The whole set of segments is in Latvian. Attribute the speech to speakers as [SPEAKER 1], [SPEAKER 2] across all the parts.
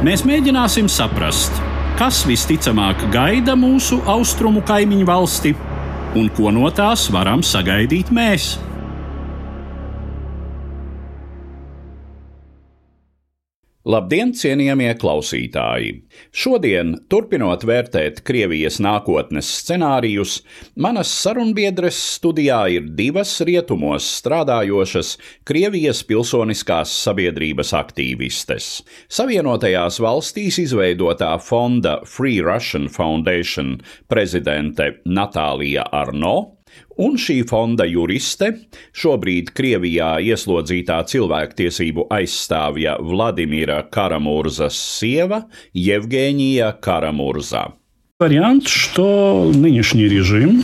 [SPEAKER 1] Mēs mēģināsim saprast, kas visticamāk gaida mūsu austrumu kaimiņu valsti un ko no tās varam sagaidīt mēs. Labdien, cienījamie klausītāji! Šodien, turpinot vērtēt Krievijas nākotnes scenārijus, manas sarunbiedres studijā ir divas rietumos strādājošas Krievijas pilsoniskās sabiedrības aktīvistes. Savienotajās valstīs izveidotā fonda Free Russian Foundation prezidente Natālija Arno un šī fonda juriste, šobrīd Krievijā ieslodzītā cilvēktiesību aizstāvja Vladimira Karamūrzas sieva Jevgēnija Karamurza.
[SPEAKER 2] Вариант, что нынешний режим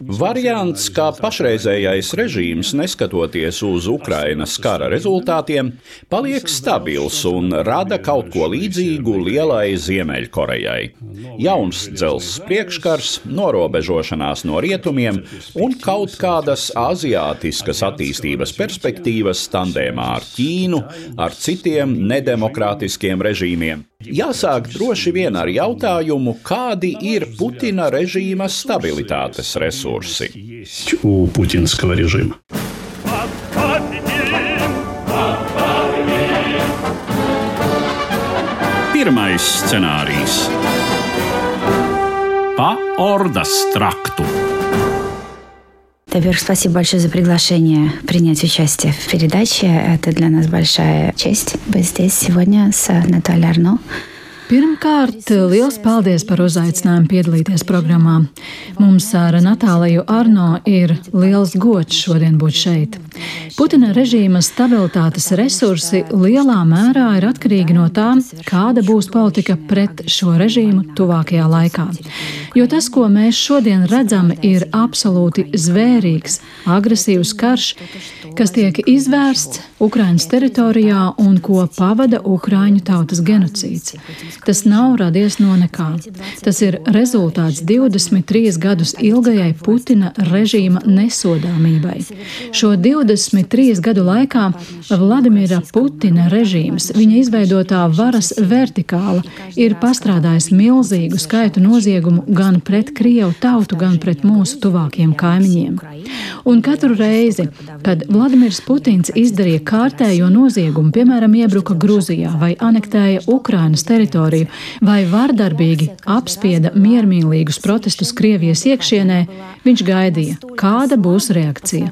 [SPEAKER 1] Variants, kā pašreizējais režīms, neskatoties uz Ukrainas kara rezultātiem, paliek stabils un rada kaut ko līdzīgu lielai Ziemeļkorejai. Jauns dzelzs priekškars, norobežošanās no rietumiem un kaut kādas aziātiskas attīstības perspektīvas tandēmā ar Ķīnu, ar citiem nedemokrātiskiem režīmiem. Jāsāk droši vien ar jautājumu, kādi ir Putina režīma stabilitātes resursi.
[SPEAKER 2] У путинского режима.
[SPEAKER 1] Pirmais scenārijs - pa ordas traktu.
[SPEAKER 3] Во-первых, спасибо большое за приглашение принять участие в передаче. Это для нас большая честь быть здесь сегодня с Натальей Арно.
[SPEAKER 4] Pirmkārt, liels paldies par uzaicinājumu piedalīties programmā. Mums ar Natāliju Arno ir liels gods šodien būt šeit. Putina režīma stabilitātes resursi lielā mērā ir atkarīgi no tā, kāda būs politika pret šo režīmu tuvākajā laikā. Jo tas, ko mēs šodien redzam, ir absolūti zvērīgs, agresīvs karš, kas tiek izvērsts Ukraiņas teritorijā un ko pavada Ukraiņu tautas genocīds. Tas nav radies no nekā. Tas ir rezultāts 23 gadus ilgajai Putina režīma nesodāmībai. Šo 23 gadu laikā Vladimira Putina režīms, viņa izveidotā varas vertikāla, ir pastrādājis milzīgu skaitu noziegumu gan pret Krievu tautu, gan pret mūsu tuvākiem kaimiņiem. Un katru reizi, kad Vladimirs Putins izdarīja kārtējo noziegumu, piemēram, iebruka Gruzijā vai anektēja Ukrainas teritoriju, vai vardarbīgi apspieda miermīlīgus protestus Krievijas iekšienē, viņš gaidīja, kāda būs reakcija.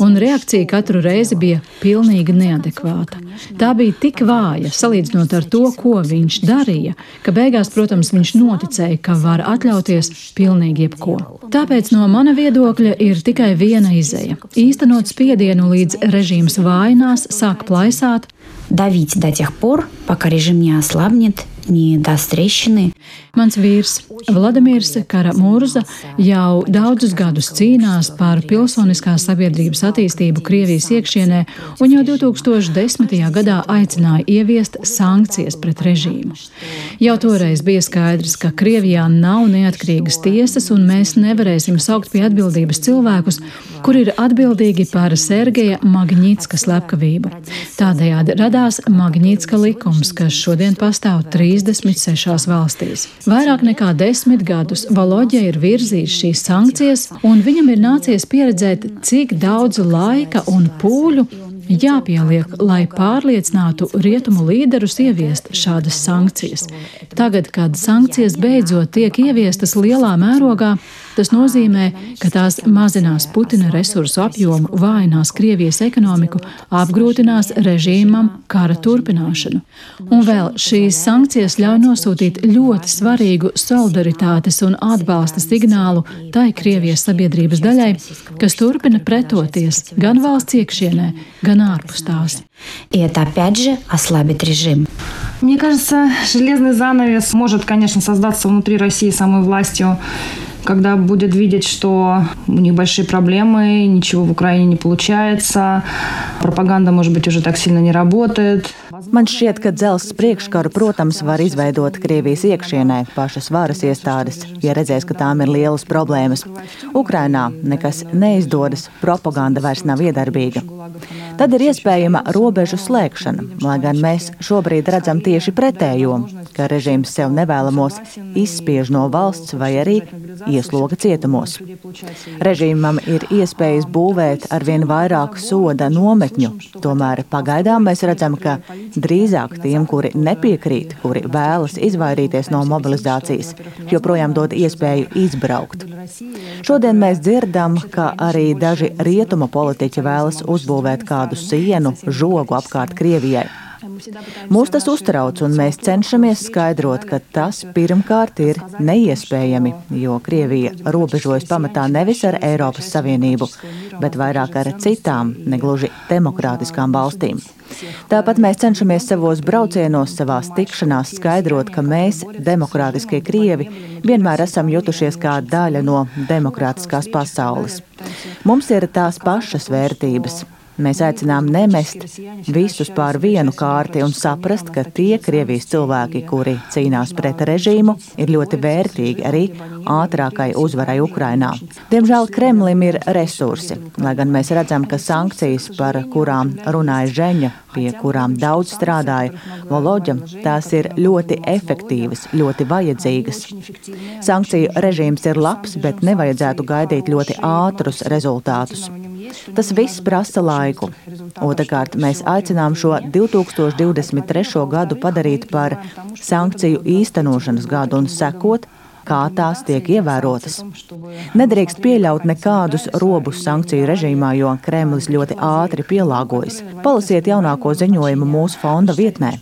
[SPEAKER 4] Un reakcija katru reizi bija pilnīgi neadekvāta. Tā bija tik vāja, salīdzinot ar to, ko viņš darīja, ka beigās, protams, viņš noticēja, ka var atļauties pilnīgi jebko. Tāpēc no mana viedokļa ir tikai viena izēja - īstenot spiedienu līdz režīms vājinās, sāk plaisāt,
[SPEAKER 3] Давить до тех пор, пока режим не ослабнет, не даст трещины.
[SPEAKER 4] Mans vīrs Vladimirs Karamurza jau daudzus gadus cīnās par pilsoniskās sabiedrības attīstību Krievijas iekšienē un jau 2010. gadā aicināja ieviest sankcijas pret režīmu. Jau toreiz bija skaidrs, ka Krievijā nav neatkarīgas tiesas un mēs nevarēsim saukt pie atbildības cilvēkus, kur ir atbildīgi par Sergeja Magnitska slepkavību. Tādējādi radās Magnitska likums, kas šodien pastāv 36 valstīs. Vairāk nekā desmit gadus Valoģija ir virzījis šīs sankcijas, un viņam ir nācies pieredzēt, cik daudz laika un pūļu jāpieliek, lai pārliecinātu rietumu līderus ieviest šādas sankcijas. Tagad, kad sankcijas beidzot tiek ieviestas lielā mērogā, Tas nozīmē, ka tās mazinās Putina resursu apjomu, vājinās Krievijas ekonomiku, apgrūtinās režīmam kara turpināšanu. Un vēl šīs sankcijas ļauj nosūtīt ļoti svarīgu solidaritātes un atbalsta signālu tai Krievijas sabiedrības daļai, kas turpina pretoties gan valsts iekšienē, gan ārpus tās.
[SPEAKER 3] И это опять же ослабит режим.
[SPEAKER 5] Мне кажется, железный занавес может, конечно, создаться внутри России самой властью когда будет видеть, что у них большие проблемы, ничего в Украине не получается, пропаганда, может быть, уже так сильно не работает.
[SPEAKER 6] Man šķiet, ka dzelzs priekškaru, protams, var izveidot Krievijas iekšienē pašas varas iestādes, ja redzēs, ka tām ir lielas problēmas. Ukrainā nekas neizdodas, propaganda vairs nav iedarbīga. Tad ir iespējama robežu slēgšana, lai gan mēs šobrīd redzam tieši pretējo, ka režīms sev nevēlamos izspiež no valsts vai arī iesloga cietumos. Režīmam ir iespējas būvēt arvien vairāk soda nometņu, tomēr pagaidām mēs redzam, ka drīzāk tiem, kuri nepiekrīt, kuri vēlas izvairīties no mobilizācijas, joprojām dod iespēju izbraukt. Šodien mēs dzirdam, ka arī daži rietumu politiķi vēlas uzbūvēt kādu sienu, žogu apkārt Krievijai. Mūs tas uztrauc, un mēs cenšamies skaidrot, ka tas pirmkārt ir neiespējami, jo Krievija robežojas pamatā nevis ar Eiropas Savienību, bet vairāk ar citām, negluži demokrātiskām valstīm. Tāpat mēs cenšamies savos braucienos, savās tikšanās skaidrot, ka mēs, demokrātiskie krievi, vienmēr esam jutušies kā daļa no demokrātiskās pasaules. Mums ir tās pašas vērtības, Mēs aicinām nemest visus pār vienu kārti un saprast, ka tie Krievijas cilvēki, kuri cīnās pret režīmu, ir ļoti vērtīgi arī ātrākai uzvarai Ukrainā. Diemžēl Kremlim ir resursi, lai gan mēs redzam, ka sankcijas, par kurām runāja Žeņa, pie kurām daudz strādāja Voloģa, tās ir ļoti efektīvas, ļoti vajadzīgas. Sankciju režīms ir labs, bet nevajadzētu gaidīt ļoti ātrus rezultātus. Tas viss prasa laiku. Otrakārt, mēs aicinām šo 2023. gadu padarīt par sankciju īstenošanas gadu un sekot kā tās tiek ievērotas. Nedrīkst pieļaut nekādus robus sankciju režīmā, jo Kremlis ļoti ātri pielāgojas. Palasiet jaunāko ziņojumu mūsu fonda vietnē.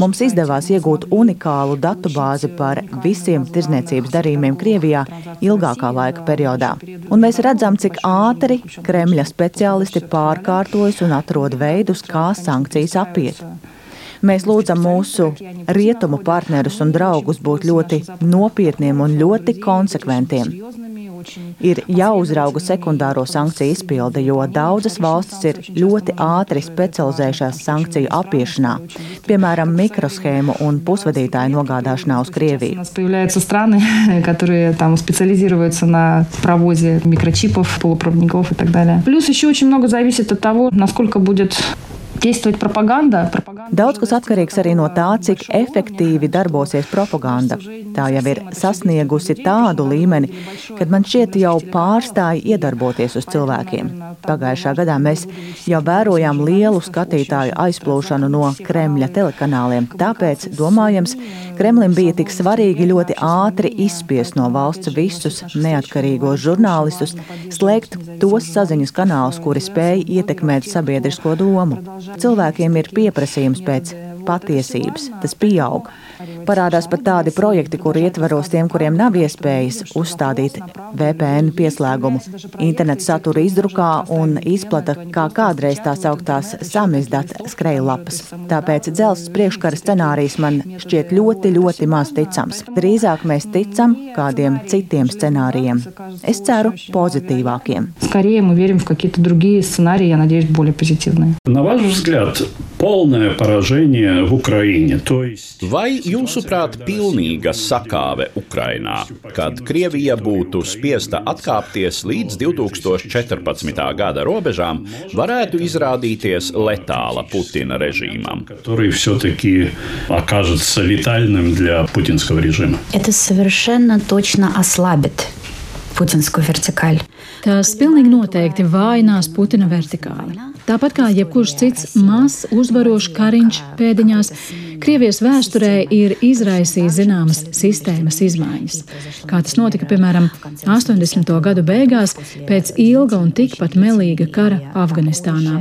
[SPEAKER 6] Mums izdevās iegūt unikālu datubāzi par visiem tirzniecības darījumiem Krievijā ilgākā laika periodā. Un mēs redzam, cik ātri Kremļa speciālisti pārkārtojas un atrod veidus, kā sankcijas apiet. Mēs lūdzam mūsu rietumu partnerus un draugus būt ļoti nopietniem un ļoti konsekventiem. Ir jāuzrauga sekundāro sankciju izpilde, jo daudzas valstis ir ļoti ātri specializējušās sankciju apiešanā, piemēram, mikroshēmu un pusvadītāju nogādāšanā uz Krieviju.
[SPEAKER 5] Появляются страны, которые там специализируются на провозе микрочипов, полупроводников и так далее. Плюс еще очень много зависит от того, насколько будет действовать пропаганда.
[SPEAKER 6] Daudz kas atkarīgs arī no tā, cik efektīvi darbosies propaganda. Tā jau ir sasniegusi tādu līmeni, kad man šķiet jau pārstāja iedarboties uz cilvēkiem. Pagājušā gadā mēs jau vērojām lielu skatītāju aizplūšanu no Kremļa telekanāliem. Tāpēc, domājams, Kremlim bija tik svarīgi ļoti ātri izspiest no valsts visus neatkarīgos žurnālistus, slēgt tos saziņas kanālus, kuri spēja ietekmēt sabiedrisko domu. Cilvēkiem ir pieprasījums pēc patiesības, tas pieaug. Parādās pat tādi projekti, kur ietvaros tiem, kuriem nav iespējas uzstādīt VPN pieslēgumu, internetu satura izdrukā un izplata kā kādreiz tās augtās samizdat skrejlapas. Tāpēc dzelzs priekškara scenārijs man šķiet ļoti, ļoti maz ticams. Drīzāk mēs ticam kādiem citiem scenārijiem. Es ceru pozitīvākiem.
[SPEAKER 5] Скорее мы верим в какие-то другие сценарии, я надеюсь, более позитивные.
[SPEAKER 2] На ваш взгляд, полное поражение в Украине, то есть...
[SPEAKER 1] Vai jūsuprāt, pilnīga sakāve Ukrainā, kad Krievija būtu spiesta atkāpties līdz 2014. gada robežām, varētu izrādīties letāla Putina režīmam?
[SPEAKER 2] который все-таки окажется летальным для путинского режима.
[SPEAKER 3] Это совершенно точно ослабит putinsko vertikāli.
[SPEAKER 4] Tās pilnīgi noteikti vājinās Putina vertikāli. Tāpat kā jebkurš cits mazs uzvarošs kariņš pēdiņās, Krievijas vēsturē ir izraisījis zināmas sistēmas izmaiņas. Kā tas notika, piemēram, 80. gadu beigās pēc ilga un tikpat melīga kara Afganistānā.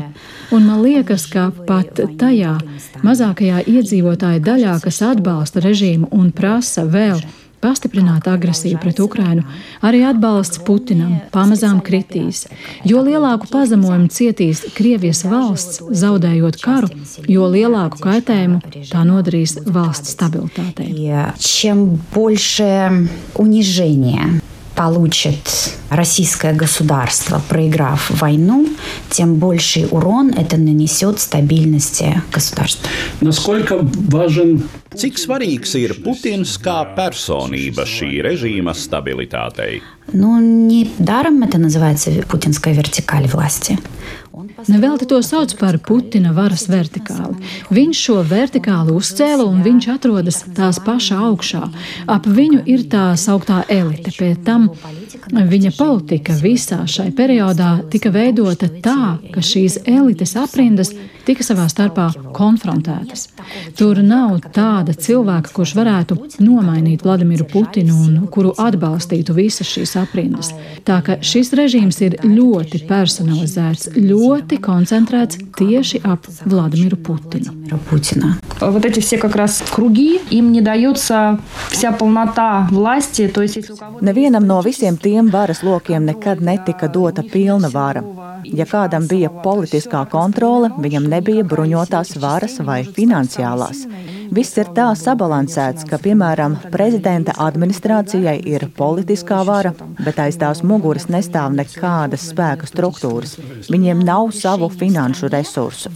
[SPEAKER 4] Un man liekas, ka pat tajā mazākajā iedzīvotāja daļā, kas atbalsta režīmu un prasa vēl pastiprināt agresiju pret Ukrainu, arī atbalsts Putinam pamazām kritīs. Jo lielāku pazemojumu cietīs Krievijas valsts, zaudējot karu, jo lielāku kaitējumu tā nodarīs valsts stabilitātei.
[SPEAKER 3] Чем больше унижения получит российское государство, проиграв войну, тем больший урон это нанесет стабильности государства.
[SPEAKER 2] Насколько важен
[SPEAKER 1] Cik svarīgs ir Putins kā personība šī režīma stabilitātei?
[SPEAKER 3] Ну, недаром это называется путинская вертикаль власти.
[SPEAKER 4] Nevelti to sauc par Putina varas vertikāli. Viņš šo vertikāli uzcēla un viņš atrodas tās pašā augšā. Ap viņu ir tā sauktā elite. Pēc tam viņa politika visā šai periodā tika veidota tā, ka šīs elites aprindas tika savā starpā konfrontētas. Tur nav tāda cilvēka, kurš varētu nomainīt Vladimiru Putinu un kuru atbalstītu visas šīs aprindas. Tā ka šis režīms ir ļoti personalizēts, ļoti koncentrēts tieši ap Vladimiru Putinu.
[SPEAKER 3] Путина.
[SPEAKER 5] Вот эти все как раз круги, им не дается вся полнота власти. То есть, если у кого
[SPEAKER 6] Nevienam no visiem tiem varas lokiem nekad netika dota pilna vara. Ja kādam bija politiskā kontrole, viņam nebija bruņotās varas vai finansiālās. Viss ir tā sabalansēts, ka, piemēram, prezidenta administrācijai ir politiskā vara, bet aiz tās muguras nestāv nekādas spēka struktūras. Viņiem nav savu finanšu resursu.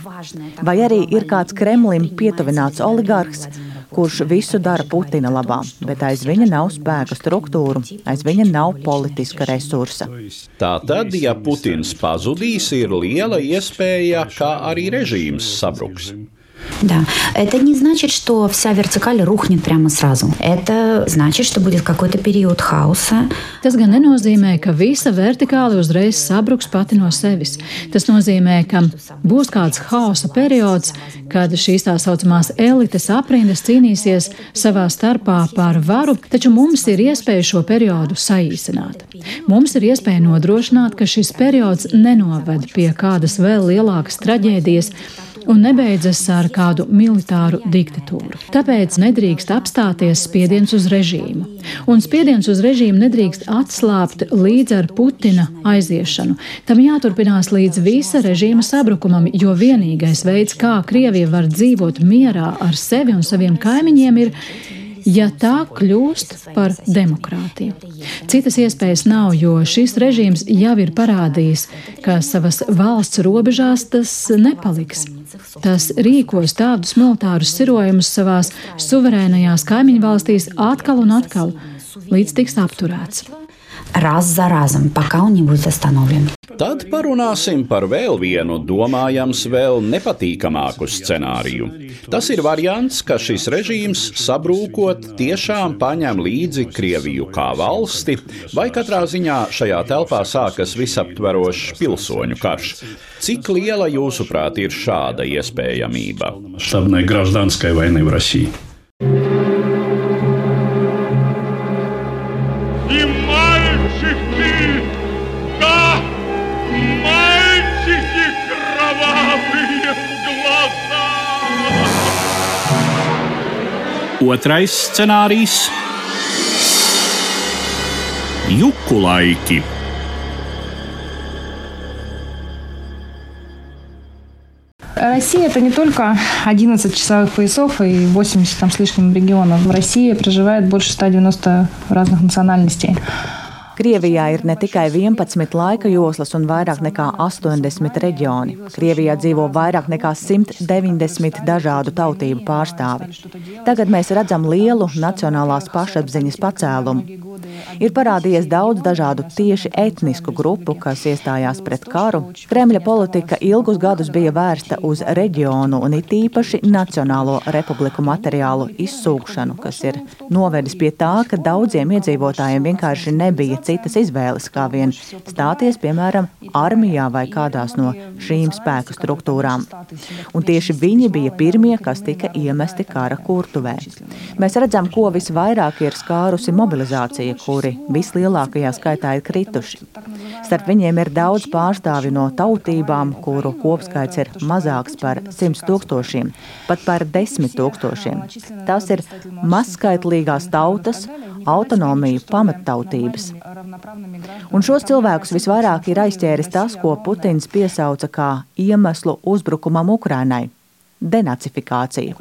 [SPEAKER 6] Vai arī ir kāds Kremlim pietuvināts oligarhs, kurš visu dara Putina labā, bet aiz viņa nav spēka struktūru, aiz viņa nav politiska resursa.
[SPEAKER 1] Tātad, ja Putins pazudīs, ir liela iespēja, ka arī režīms sabruks.
[SPEAKER 3] Да, это не значит, что вся вертикаль рухнет прямо сразу. Это значит, что будет какой-то период хаоса.
[SPEAKER 4] Tas gan nenozīmē, ka visa vertikāli uzreiz sabruks pati no sevis. Tas nozīmē, ka būs kāds haosa periods, kad šīs tā saucamās elites aprindas cīnīsies savā starpā par varu, taču mums ir iespēja šo periodu saīsināt. Mums ir iespēja nodrošināt, ka šis periods nenoved pie kādas vēl lielākas traģēdijas un nebeidzas ar kādu militāru diktatūru. Tāpēc nedrīkst apstāties spiediens uz režīmu. Un spiediens uz režīmu nedrīkst atslābt līdz ar Putina aiziešanu. Tam jāturpinās līdz visa režīma sabrukumam, jo vienīgais veids, kā Krievija var dzīvot mierā ar sevi un saviem kaimiņiem, ir ja tā kļūst par demokrātiju. Citas iespējas nav, jo šis režīms jau ir parādījis, ka savas valsts robežās tas nepaliks. Tas rīkos tādus militārus sirojumus savās suverēnajās kaimiņu valstīs atkal un atkal, līdz tiks apturēts
[SPEAKER 3] Раз за разом, пока он не будет остановлен.
[SPEAKER 1] Tad parunāsim par vēl vienu, domājams, vēl nepatīkamāku scenāriju. Tas ir variants, ka šis režīms sabrūkot tiešām paņem līdzi Krieviju kā valsti, vai katrā ziņā šajā telpā sākas visaptverošs pilsoņu karš. Cik liela, jūsuprāt, ir šāda iespējamība?
[SPEAKER 2] масштабной гражданской войны в
[SPEAKER 1] Otrais scenārijs - juku laiki.
[SPEAKER 5] Россия это не только 11 часовых поясов и 80 там с лишним регионов. В России проживает больше 190 разных национальностей.
[SPEAKER 6] Krievijā ir ne tikai 11 laika joslas un vairāk nekā 80 reģioni. Krievijā dzīvo vairāk nekā 190 dažādu tautību pārstāvi. Tagad mēs redzam lielu nacionālās pašapziņas pacēlumu. Ir parādījies daudz dažādu tieši etnisku grupu, kas iestājās pret karu. Kremļa politika ilgus gadus bija vērsta uz reģionu un it īpaši Nacionālo republiku materiālu izsūkšanu, kas ir novedis pie tā, ka daudziem iedzīvotājiem vienkārši nebija citas izvēles, kā vien stāties, piemēram, armijā vai kādās no šīm spēku struktūrām. Un tieši viņi bija pirmie, kas tika iemesti kara kurtuvē. Mēs redzam, ko visvairāk ir skārusi mobilizācija, kuri vislielākajā skaitā ir krituši. Starp viņiem ir daudz pārstāvju no tautībām, kuru kopskaits ir mazāks par 100 tūkstošiem, pat par 10 tūkstošiem. Tas ir mazskaitlīgās tautas, autonomiju pamattautības. Un šos cilvēkus visvairāk ir aizķēris tas, ko Putins piesauca kā iemeslu uzbrukumam Ukrainai denacifikācija.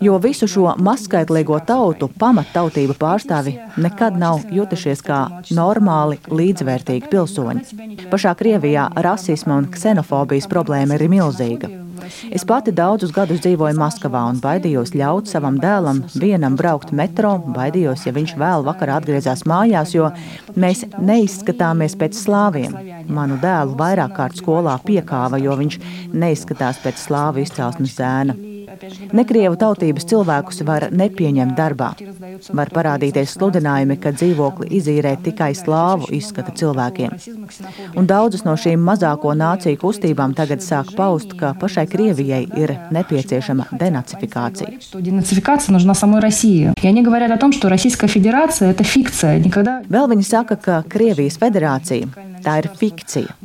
[SPEAKER 6] Jo visu šo mazskaitlīgo tautu pamattautību pārstāvi nekad nav jutušies kā normāli, līdzvērtīgi pilsoņi. Pašā Krievijā rasisma un ksenofobijas problēma ir milzīga. Es pati daudzus gadus dzīvoju Maskavā un baidījos ļaut savam dēlam vienam braukt metro, baidījos, ja viņš vēl vakarā atgriezās mājās, jo mēs neizskatāmies pēc slāviem. Manu dēlu vairāk kārt skolā piekāva, jo viņš neizskatās pēc slāvu izcelsmes zēna. Ne krievu tautības cilvēkus var nepieņemt darbā. Var parādīties sludinājumi, ka dzīvokli izīrē tikai slāvu izskata cilvēkiem. Un daudzas no šīm mazāko nāciju kustībām tagad sāk paust, ka pašai Krievijai ir nepieciešama denacifikācija. Vēl viņi saka, ka Krievijas federācija tā ir fikcija.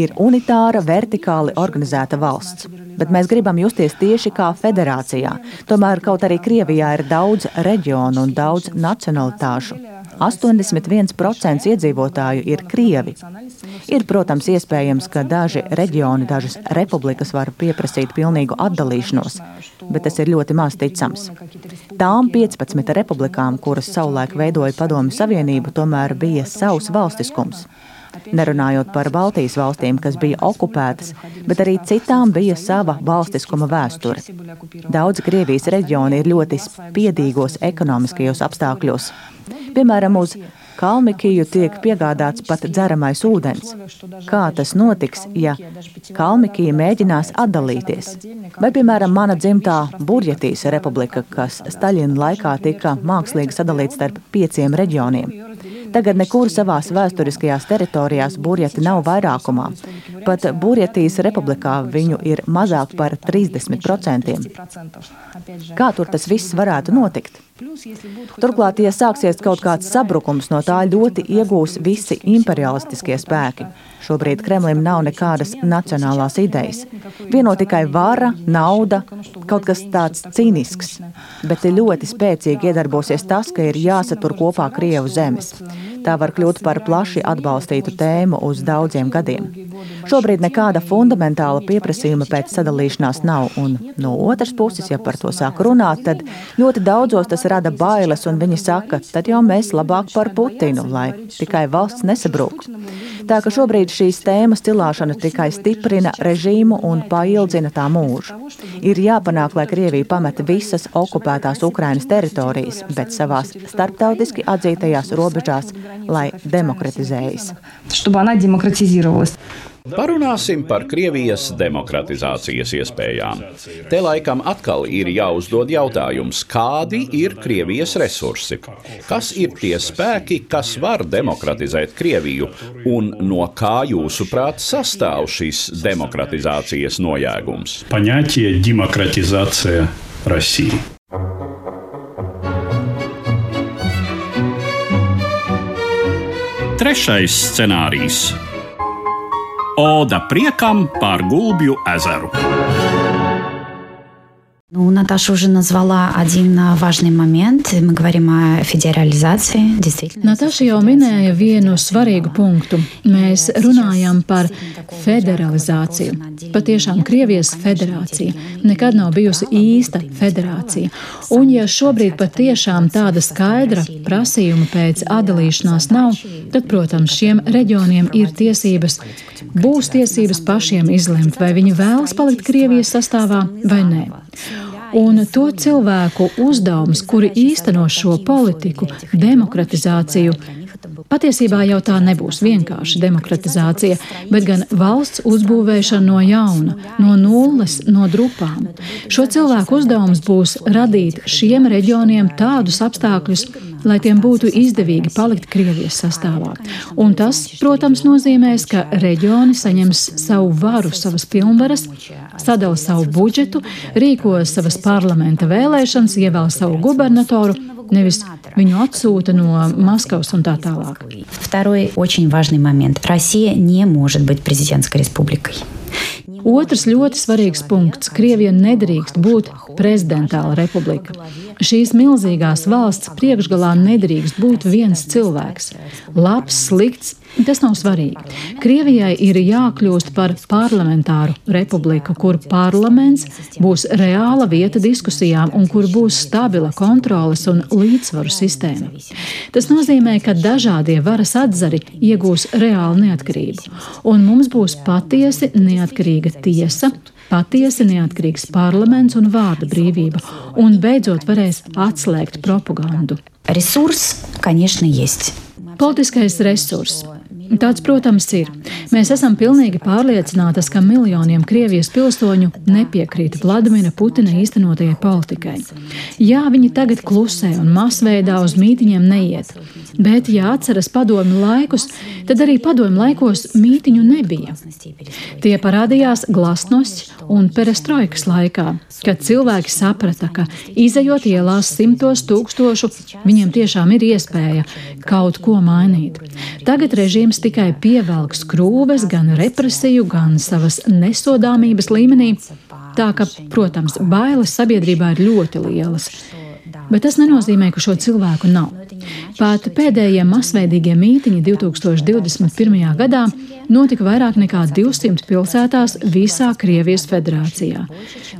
[SPEAKER 6] Ir unitāra, vertikāli organizēta valsts. Bet mēs gribam justies tieši kā federācijā. Tomēr kaut arī Krievijā ir daudz reģionu un daudz nacionalitāšu. 81% iedzīvotāju ir krievi. Ir, protams, iespējams, ka daži reģioni, dažas republikas var pieprasīt pilnīgu atdalīšanos, bet tas ir ļoti maz ticams. Tām 15 republikām, kuras savulaik veidoja Padomju Savienību, tomēr bija savs valstiskums. Nerunājot par Baltijas valstīm, kas bija okupētas, bet arī citām bija sava valstiskuma vēsture. Daudzi Krievijas reģioni ir ļoti spiedīgos ekonomiskajos apstākļos. Piemēram, uz Kalmikiju tiek piegādāts pat dzeramais ūdens. Kā tas notiks, ja Kalmikija mēģinās atdalīties? Vai, piemēram, mana dzimtā Burjetijas republika, kas Staļina laikā tika mākslīgi sadalīta starp pieciem reģioniem? Tagad nekur savās vēsturiskajās teritorijās burjeti nav vairākumā. Pat Burjetijas republikā viņu ir mazāk par 30%. Kā tur tas viss varētu notikt? Turklāt, ja sāksies kaut kāds sabrukums, no tā ļoti iegūs visi imperialistiskie spēki. Šobrīd Kremlim nav nekādas nacionālās idejas. Vieno tikai vara, nauda, kaut kas tāds cīnisks. Bet ļoti spēcīgi iedarbosies tas, ka ir jāsatur kopā Krievu zemes. Tā var kļūt par plaši atbalstītu tēmu uz daudziem gadiem. Šobrīd nekāda fundamentāla pieprasījuma pēc sadalīšanās nav, un no otras puses, ja par to sāk runāt, tad ļoti daudzos tas rada bailes, un viņi saka, tad jau mēs labāk par Putinu, lai tikai valsts nesabrūk. Tā ka šobrīd šīs tēmas cilāšana tikai stiprina režīmu un paildzina tā mūžu. Ir jāpanāk, lai Krievija pameta visas okupētās Ukrainas teritorijas, bet savās starptautiski atzītajās robežās, lai demokratizējas.
[SPEAKER 5] Чтобы она демократизировалась.
[SPEAKER 1] Parunāsim par Krievijas demokratizācijas iespējām. Te laikam atkal ir jāuzdod jautājums, kādi ir Krievijas resursi? Kas ir tie spēki, kas var demokratizēt Krieviju, un no kā jūsuprāt sastāv šis demokratizācijas nojēgums?
[SPEAKER 2] Понятие демократизация России.
[SPEAKER 1] Trešais scenārijs - Oda priekam par Gulbju ezeru.
[SPEAKER 3] Ну, Наташа уже назвала один важный момент. Мы говорим о федерализации. Действительно.
[SPEAKER 4] Natāša jau minēja vienu svarīgu punktu. Mēs runājam par federalizāciju. Patiešām Krievijas federācija nekad nav bijusi īsta federācija. Un ja šobrīd patiešām tāda skaidra prasījuma pēc atdalīšanās nav, tad, protams, šiem reģioniem ir tiesības, būs tiesības pašiem izlemt, vai viņi vēlas palikt Krievijas sastāvā vai nē. Un to cilvēku uzdevums, kuri īsteno šo politiku, demokratizāciju, Patiesībā jau tā nebūs vienkārši demokratizācija, bet gan valsts uzbūvēšana no jauna, no nulles, no drupām. Šo cilvēku uzdevums būs radīt šiem reģioniem tādus apstākļus, lai tiem būtu izdevīgi palikt Krievijas sastāvā. Un tas, protams, nozīmēs, ka reģioni saņems savu varu, savas pilnvaras, sadala savu budžetu, rīkos savas parlamenta vēlēšanas, ievēl savu gubernatoru nevis viņu atsūta no Maskavas un tā tālāk.
[SPEAKER 3] Второй очень важный момент. Россия не может быть президентской республикой.
[SPEAKER 4] Otrs ļoti svarīgs punkts - Krievija nedrīkst būt prezidentāla republika. Šīs milzīgās valsts priekšgalā nedrīkst būt viens cilvēks. Labs, slikts, tas nav svarīgi. Krievijai ir jākļūst par parlamentāru republiku, kur parlaments būs reāla vieta diskusijām un kur būs stabila kontroles un līdzsvaru sistēma. Tas nozīmē, ka dažādie varas atzari iegūs reālu neatkarību, un mums būs patiesi neatkarīga tiesa patiesi neatkarīgs parlaments un vārda brīvība, un beidzot varēs atslēgt propagandu.
[SPEAKER 3] Ресурс, конечно, есть.
[SPEAKER 4] Politiskais resurss. Tāds, protams, ir. Mēs esam pilnīgi pārliecinātas, ka miljoniem Krievijas pilsoņu nepiekrīt Vladimira Putina īstenotajai politikai. Jā, viņi tagad klusē un masveidā uz mītiņiem neiet. Bet, ja atceras padomu laikus, tad arī padomu laikos mītiņu nebija. Tie parādījās glasnošs un perestroikas laikā, kad cilvēki saprata, ka izējot ielās simtos tūkstošu, viņiem tiešām ir iespēja kaut ko mainīt. Tagad režīms tikai pievelk skrūves gan represiju, gan savas nesodāmības līmenī. Tā ka, protams, bailes sabiedrībā ir ļoti lielas. Bet tas nenozīmē, ka šo cilvēku nav. Pat pēdējie masveidīgie mītiņi 2021. gadā notika vairāk nekā 200 pilsētās visā Krievijas federācijā.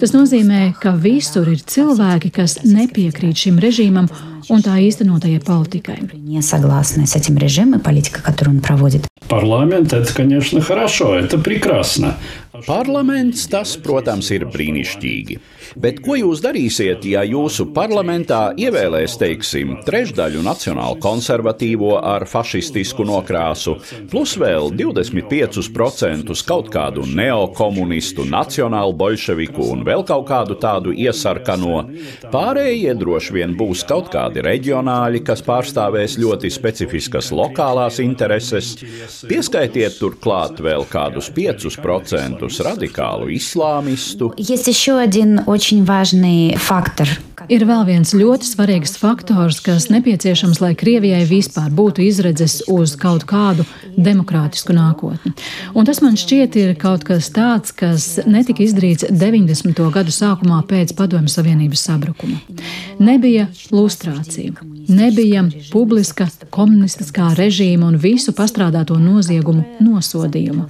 [SPEAKER 4] Tas nozīmē, ka visur ir cilvēki, kas nepiekrīt šim režīmam un tā īstenotajai politikai.
[SPEAKER 3] Не согласны с этим режимом и политикой, которую он проводит.
[SPEAKER 2] Парламент это, конечно, хорошо, это прекрасно.
[SPEAKER 1] Parlaments tas, protams, ir brīnišķīgi. Bet ko jūs darīsiet, ja jūsu parlamentā ievēlēs, teiksim, trešdaļu nacionālu konservatīvo ar fašistisku nokrāsu, plus vēl 25% kaut kādu neokomunistu, nacionālu bolševiku un vēl kaut kādu tādu iesarkano? Pārējie droši vien būs kaut kādi kādi reģionāļi, kas pārstāvēs ļoti specifiskas lokālās intereses. Pieskaitiet turklāt vēl kādus 5% radikālu islāmistu.
[SPEAKER 4] Ir vēl viens ļoti svarīgs faktors, kas nepieciešams, lai Krievijai vispār būtu izredzes uz kaut kādu demokrātisku nākotni. Un tas man šķiet ir kaut kas tāds, kas netika izdarīts 90. gadu sākumā pēc Padomju Savienības sabrukuma. Nebija lustrāts lustrācija, nebija publiska komunistiskā režīma un visu pastrādāto noziegumu nosodījuma.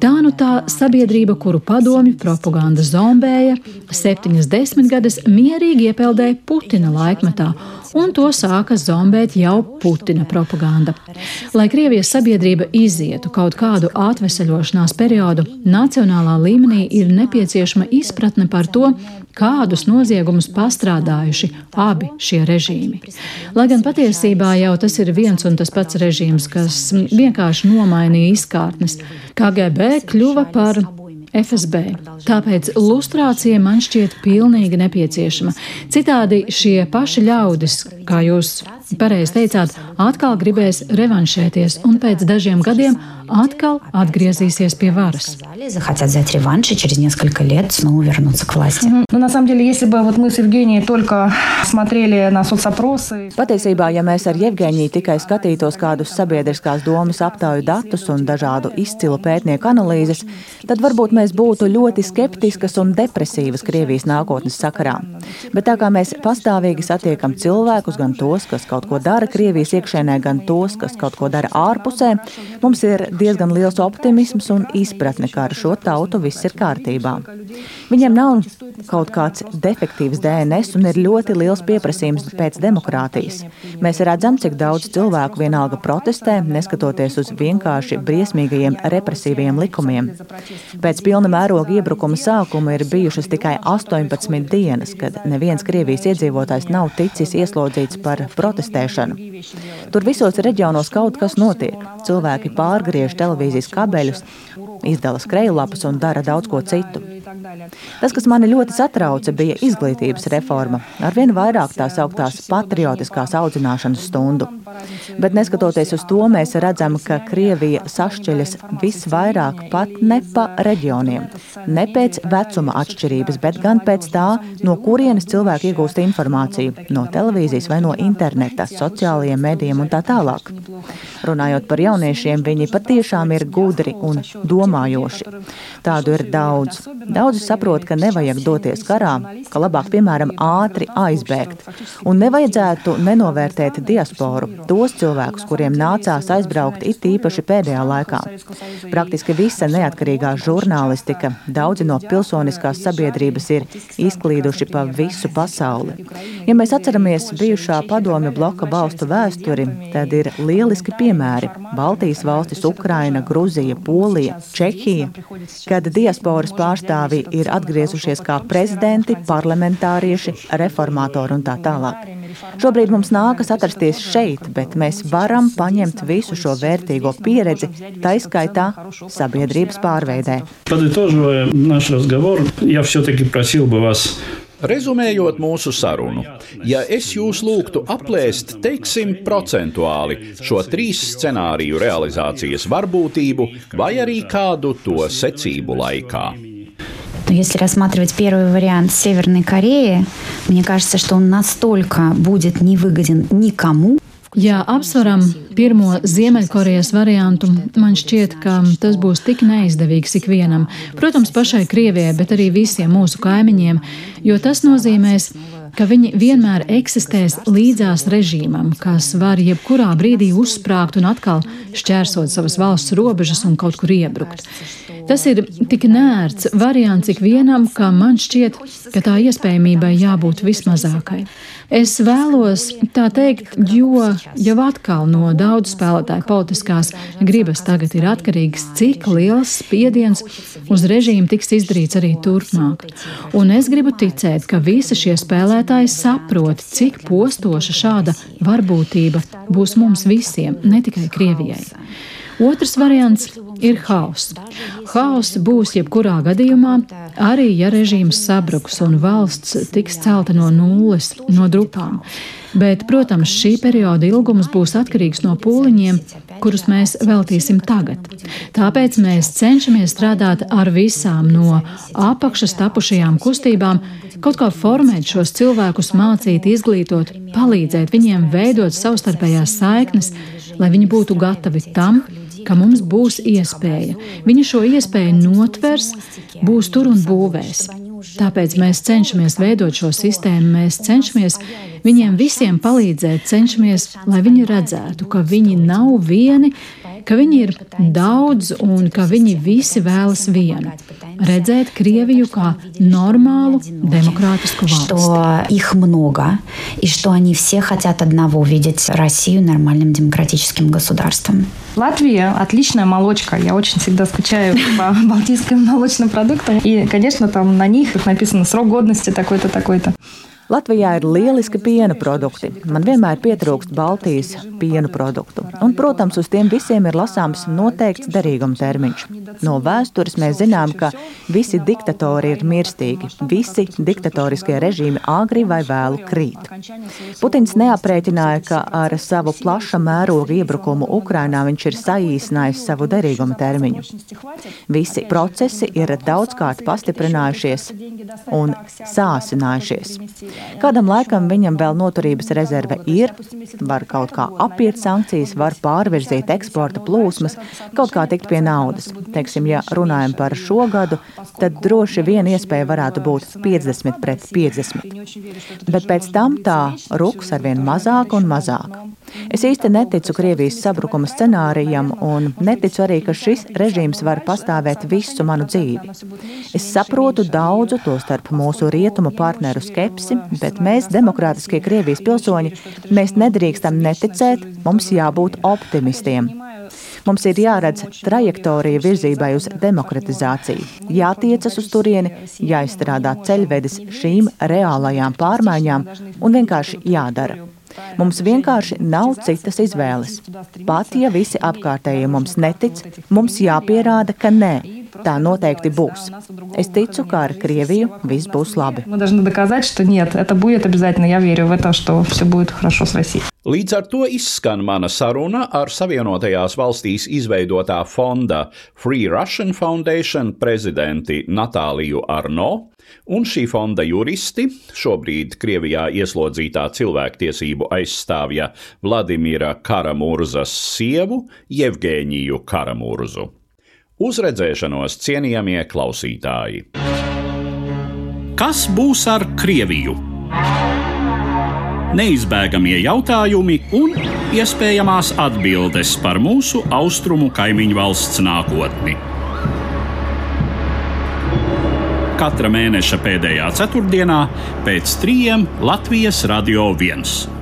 [SPEAKER 4] Tā nu tā sabiedrība, kuru padomju propaganda zombēja, septiņas desmitgades mierīgi iepeldēja Putina laikmetā, un to sāka zombēt jau Putina propaganda. Lai Krievijas sabiedrība izietu kaut kādu atveseļošanās periodu, nacionālā līmenī ir nepieciešama izpratne par to, kādus noziegumus pastrādājuši abi šie režīmi. Lai gan patiesībā jau tas ir viens un tas pats režīms, kas vienkārši nomainīja izkārtnes, KGB kļuva par FSB. Tāpēc lustrācija man šķiet pilnīgi nepieciešama. Citādi šie paši ļaudis, kā jūs Pareizi teicāt, atkal gribēs revanšēties un pēc dažiem gadiem atkal atgriezīsies pie varas.
[SPEAKER 6] Patiesībā, ja mēs ar Jevgeņiju tikai skatītos kādus sabiedriskās domas aptauju datus un dažādu izcilu pētnieku analīzes, tad varbūt mēs būtu ļoti skeptiskas un depresīvas Krievijas nākotnes sakarā. Bet tā kā mēs pastāvīgi satiekam cilvēkus, gan tos, kas kaut ko dara Krievijas iekšēnē, gan tos, kas kaut ko dara ārpusē, mums ir diezgan liels optimisms un izpratne, ka ar šo tautu viss ir kārtībā. Viņiem nav kaut kāds defektīvs DNS un ir ļoti liels pieprasījums pēc demokrātijas. Mēs redzam, cik daudz cilvēku vienalga protestē, neskatoties uz vienkārši briesmīgajiem represīviem likumiem. Pēc pilna mēroga iebrukuma sākuma ir bijušas tikai 18 dienas, kad neviens Krievijas iedzīvotājs nav ticis ieslodzīts par protestēšanu. Tur visos reģionos kaut kas notiek. Cilvēki pārgriež televīzijas kabeļus, izdala skrejlapus un dara daudz ko citu. Tas, kas mani ļoti satrauca, bija izglītības reforma, arvien vairāk tā sauktās patriotiskās audzināšanas stundu. Bet neskatoties uz to, mēs redzam, ka Krievija sašķeļas visvairāk pat ne pa reģioniem, ne pēc vecuma atšķirības, bet gan pēc tā, no kurienes cilvēki iegūst informāciju - no televīzijas vai no interneta, sociālajiem medijiem un tā tālāk. Runājot par jauniešiem, viņi patiešām ir gudri un domājoši. Tādu ir daudz. Daudzi saprot, ka nevajag doties karā, ka labāk, piemēram, ātri aizbēgt. Un nevajadzētu nenovērtēt diasporu, tos cilvēkus, kuriem nācās aizbraukt it īpaši pēdējā laikā. Praktiski visa neatkarīgā žurnālistika, daudzi no pilsoniskās sabiedrības ir izklīduši pa visu pasauli. Ja mēs atceramies bijušā padomju bloka valstu vēsturi, tad ir lieliski piemēri - Baltijas valstis, Ukraina, Gruzija, Polija, Čehija, kad diasporas pārstāvji ir atgriezušies kā prezidenti, parlamentārieši, reformatori un tā tālāk. Šobrīd mums nākas atrasties šeit, bet mēs varam paņemt visu šo vērtīgo pieredzi, tā izskaitā sabiedrības pārveidē.
[SPEAKER 2] Подытоживая наш разговор, я все-таки просил бы вас
[SPEAKER 1] Rezumējot mūsu sarunu, ja es jūs lūgtu aplēst, teiksim, procentuāli šo trīs scenāriju realizācijas varbūtību vai arī kādu to secību laikā.
[SPEAKER 3] Но если рассматривать первый вариант Северной Кореи, мне кажется, что он настолько будет невыгоден никому,
[SPEAKER 4] Ja apsveram pirmo Ziemeļkorejas variantu, man šķiet, ka tas būs tik neizdevīgs ikvienam, protams, pašai Krievijai, bet arī visiem mūsu kaimiņiem, jo tas nozīmēs, ka viņi vienmēr eksistēs līdzās režīmam, kas var jebkurā brīdī uzsprāgt un atkal šķērsot savas valsts robežas un kaut kur iebrukt. Tas ir tik nērts variants ikvienam, ka man šķiet, ka tā iespējamībai jābūt vismazākai. Es vēlos tā teikt, jo jau atkal no daudzu spēlētāju politiskās gribas tagad ir atkarīgs, cik liels spiediens uz režīmu tiks izdarīts arī turpmāk. Un es gribu ticēt, ka visi šie spēlētāji saprot, cik postoša šāda varbūtība būs mums visiem, ne tikai Krievijai. Otrs variants ir haoss. Haoss būs jebkurā gadījumā, arī ja režīms sabruks un valsts tiks celta no nulles, no drupām. Bet, protams, šī perioda ilgums būs atkarīgs no pūliņiem, kurus mēs veltīsim tagad. Tāpēc mēs cenšamies strādāt ar visām no apakšas tapušajām kustībām, kaut kā formēt šos cilvēkus, mācīt, izglītot, palīdzēt viņiem veidot savstarpējās saiknes, lai viņi būtu gatavi tam, ka mums būs iespēja. Viņi šo iespēju notvers, būs tur un būvēs. Tāpēc mēs cenšamies veidot šo sistēmu, mēs cenšamies viņiem visiem palīdzēt, cenšamies, lai viņi redzētu, ka viņi nav vieni, ka viņi ir daudz un ka viņi visi vēlas vienu – redzēt Krieviju kā демократическую власть.
[SPEAKER 3] что их много, и что они все хотят одного – видеть Россию нормальным демократическим государством.
[SPEAKER 5] Латвия отличная молочка. Я очень всегда скучаю по балтийским молочным продуктам. И, конечно, там на них написано срок годности такой-то, такой-то.
[SPEAKER 6] Latvijā ir lieliski piena produkti. Man vienmēr pietrūkst Baltijas piena produktu. Un, protams, uz tiem visiem ir lasāms noteikts derīguma termiņš. No vēstures mēs zinām, ka visi diktatori ir mirstīgi. Visi diktatoriskie režīmi agri vai vēlu krīt. Putins neaprēķināja, ka ar savu plaša mēroga iebrukumu Ukrainā viņš ir saīsinājis savu derīguma termiņu. Visi procesi ir daudzkārt pastiprinājušies un sāsinājušies. Kādam laikam viņam vēl noturības rezerve ir, var kaut kā apiet sankcijas, var pārvirzīt eksporta plūsmas, kaut kā tikt pie naudas. Teiksim, ja runājam par šo gadu, tad droši vien iespēja varētu būt 50 pret 50. Bet pēc tam tā ruks arvien mazāk un mazāk. Es īsti neticu Krievijas sabrukuma scenārijam un neticu arī, ka šis režīms var pastāvēt visu manu dzīvi. Es saprotu daudzu to starp mūsu rietumu partneru skepsi, bet mēs, demokrātiskie Krievijas pilsoņi, mēs nedrīkstam neticēt, mums jābūt optimistiem. Mums ir jāredz trajektorija virzībai uz demokratizāciju, jātiecas uz turieni, jāizstrādā ceļvedis šīm reālajām pārmaiņām un vienkārši jādara. Mums vienkārši nav citas izvēles. Pat ja visi apkārtējie mums netic, mums jāpierāda, ka nē, tā noteikti būs. Es ticu, ka ar Krieviju viss būs labi.
[SPEAKER 1] Līdz ar to izskan mana saruna ar Savienotajās valstīs izveidotā fonda Free Russian Foundation prezidenti Natāliju Arno un šī fonda juristi, šobrīd Krievijā ieslodzītā cilvēktiesību aizstāvja Vladimira Karamurzas sievu Jevgēniju Karamurzu. Uz redzēšanos, cienījamie klausītāji! Kas būs ar Krieviju? Neizbēgamie jautājumi un iespējamās atbildes par mūsu austrumu kaimiņu valsts nākotni. Katra mēneša pēdējā ceturtdienā pēc trījiem Latvijas Radio 1.